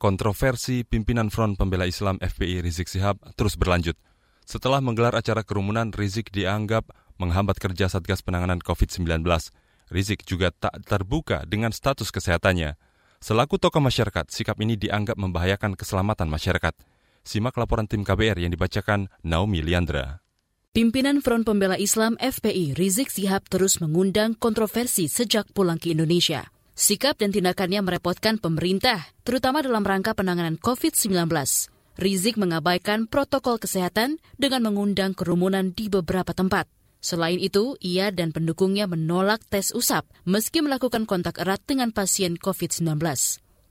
Kontroversi pimpinan Front Pembela Islam FPI Rizik Sihab terus berlanjut. Setelah menggelar acara kerumunan, Rizik dianggap menghambat kerja Satgas Penanganan COVID-19. Rizik juga tak terbuka dengan status kesehatannya. Selaku tokoh masyarakat, sikap ini dianggap membahayakan keselamatan masyarakat. Simak laporan tim KBR yang dibacakan Naomi Liandra. Pimpinan Front Pembela Islam FPI Rizik Sihab terus mengundang kontroversi sejak pulang ke Indonesia. Sikap dan tindakannya merepotkan pemerintah, terutama dalam rangka penanganan COVID-19. Rizik mengabaikan protokol kesehatan dengan mengundang kerumunan di beberapa tempat. Selain itu, ia dan pendukungnya menolak tes usap meski melakukan kontak erat dengan pasien COVID-19.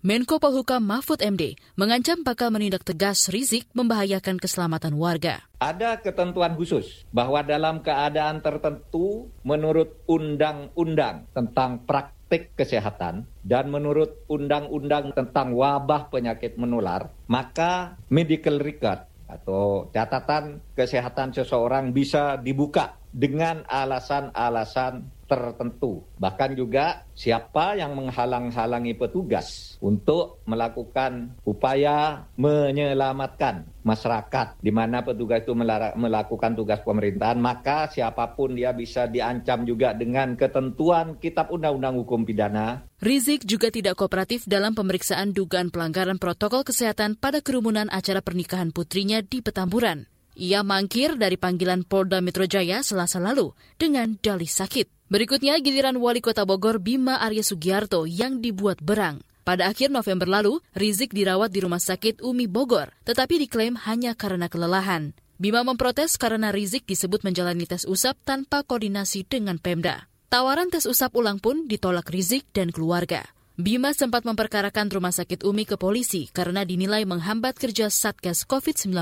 Menko Polhukam Mahfud MD mengancam bakal menindak tegas Rizik membahayakan keselamatan warga. Ada ketentuan khusus bahwa dalam keadaan tertentu menurut undang-undang tentang praktik praktik kesehatan dan menurut undang-undang tentang wabah penyakit menular, maka medical record atau catatan kesehatan seseorang bisa dibuka dengan alasan-alasan tertentu. Bahkan juga siapa yang menghalang-halangi petugas untuk melakukan upaya menyelamatkan masyarakat di mana petugas itu melakukan tugas pemerintahan, maka siapa pun dia bisa diancam juga dengan ketentuan Kitab Undang-Undang Hukum Pidana. Rizik juga tidak kooperatif dalam pemeriksaan dugaan pelanggaran protokol kesehatan pada kerumunan acara pernikahan putrinya di Petamburan. Ia mangkir dari panggilan Polda Metro Jaya selasa lalu dengan dalih sakit. Berikutnya giliran Wali Kota Bogor Bima Arya Sugiarto yang dibuat berang. Pada akhir November lalu, Rizik dirawat di Rumah Sakit Umi Bogor, tetapi diklaim hanya karena kelelahan. Bima memprotes karena Rizik disebut menjalani tes usap tanpa koordinasi dengan Pemda. Tawaran tes usap ulang pun ditolak Rizik dan keluarga. Bima sempat memperkarakan Rumah Sakit Umi ke polisi karena dinilai menghambat kerja Satgas COVID-19.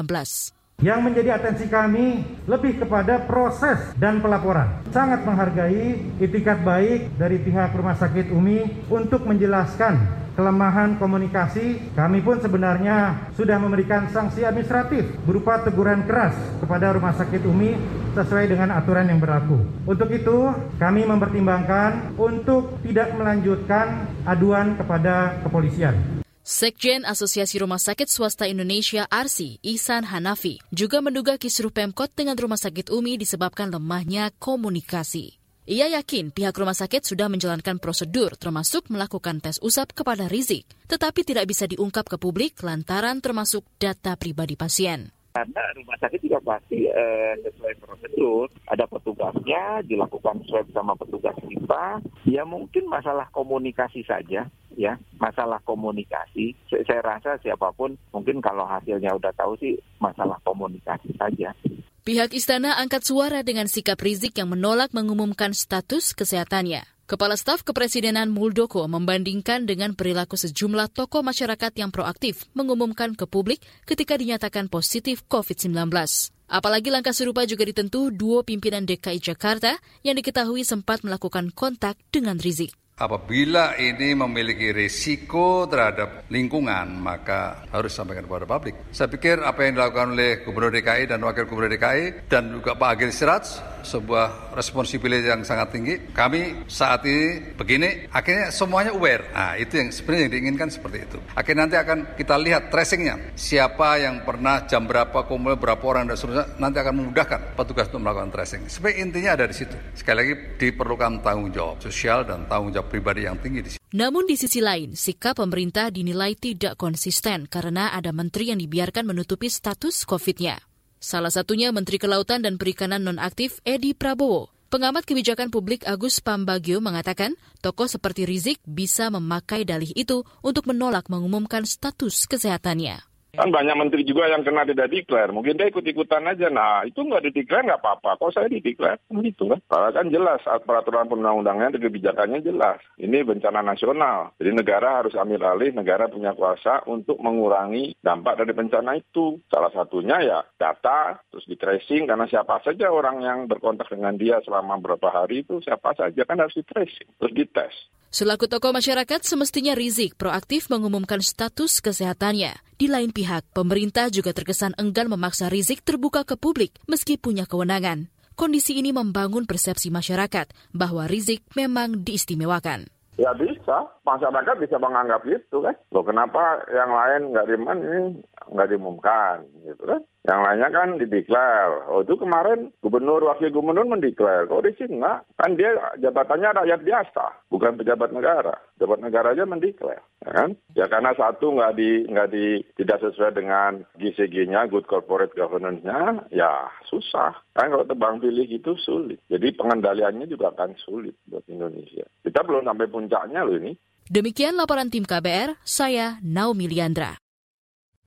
Yang menjadi atensi kami lebih kepada proses dan pelaporan. Sangat menghargai itikat baik dari pihak Rumah Sakit Umi untuk menjelaskan kelemahan komunikasi. Kami pun sebenarnya sudah memberikan sanksi administratif berupa teguran keras kepada Rumah Sakit Umi sesuai dengan aturan yang berlaku. Untuk itu, kami mempertimbangkan untuk tidak melanjutkan aduan kepada kepolisian. Sekjen Asosiasi Rumah Sakit Swasta Indonesia (ARSI) Ihsan Hanafi juga menduga kisruh Pemkot dengan Rumah Sakit Umi disebabkan lemahnya komunikasi. Ia yakin pihak rumah sakit sudah menjalankan prosedur termasuk melakukan tes usap kepada Rizik, tetapi tidak bisa diungkap ke publik lantaran termasuk data pribadi pasien karena rumah sakit juga pasti eh, sesuai prosedur. Ada petugasnya, dilakukan swab sama petugas kita. Ya mungkin masalah komunikasi saja, ya masalah komunikasi. Saya, rasa siapa pun mungkin kalau hasilnya udah tahu sih masalah komunikasi saja. Pihak istana angkat suara dengan sikap Rizik yang menolak mengumumkan status kesehatannya. Kepala Staf Kepresidenan Muldoko membandingkan dengan perilaku sejumlah tokoh masyarakat yang proaktif mengumumkan ke publik ketika dinyatakan positif COVID-19. Apalagi langkah serupa juga ditentu dua pimpinan DKI Jakarta yang diketahui sempat melakukan kontak dengan Rizik. Apabila ini memiliki risiko terhadap lingkungan, maka harus disampaikan kepada publik. Saya pikir apa yang dilakukan oleh Gubernur DKI dan Wakil Gubernur DKI dan juga Pak Agil Siraj sebuah responsibilitas yang sangat tinggi. Kami saat ini begini, akhirnya semuanya aware. Nah, itu yang sebenarnya yang diinginkan seperti itu. Akhirnya nanti akan kita lihat tracingnya. Siapa yang pernah jam berapa, kumpul berapa orang, dan seterusnya, nanti akan memudahkan petugas untuk melakukan tracing. Sebenarnya intinya ada di situ. Sekali lagi diperlukan tanggung jawab sosial dan tanggung jawab pribadi yang tinggi di sini. Namun di sisi lain, sikap pemerintah dinilai tidak konsisten karena ada menteri yang dibiarkan menutupi status COVID-nya. Salah satunya Menteri Kelautan dan Perikanan Nonaktif Edi Prabowo. Pengamat kebijakan publik Agus Pambagio mengatakan, tokoh seperti Rizik bisa memakai dalih itu untuk menolak mengumumkan status kesehatannya. Kan banyak menteri juga yang kena tidak declare. Mungkin dia ikut-ikutan aja. Nah, itu nggak dideklar nggak apa-apa. Kok saya dideklar? Gitu kan. Karena kan jelas peraturan perundang-undangnya dan kebijakannya jelas. Ini bencana nasional. Jadi negara harus ambil alih, negara punya kuasa untuk mengurangi dampak dari bencana itu. Salah satunya ya data, terus di tracing, karena siapa saja orang yang berkontak dengan dia selama beberapa hari itu, siapa saja kan harus di tracing, terus dites. Selaku tokoh masyarakat, semestinya Rizik proaktif mengumumkan status kesehatannya. Di lain pihak, pemerintah juga terkesan enggan memaksa Rizik terbuka ke publik meski punya kewenangan. Kondisi ini membangun persepsi masyarakat bahwa Rizik memang diistimewakan. Ya bisa, masyarakat bisa menganggap itu kan. Loh kenapa yang lain nggak diman ini nggak diumumkan gitu kan. Yang lainnya kan dideklar. Oh itu kemarin gubernur, wakil gubernur mendeklar. Kok di sini enggak? Kan dia jabatannya rakyat biasa, bukan pejabat negara. Pejabat negara aja mendeklar. Ya kan? Ya karena satu nggak di nggak di tidak sesuai dengan GCG-nya, good corporate governance-nya, ya susah. Kan kalau tebang pilih itu sulit. Jadi pengendaliannya juga akan sulit buat Indonesia. Kita belum sampai puncaknya loh ini. Demikian laporan tim KBR, saya Naomi Liandra.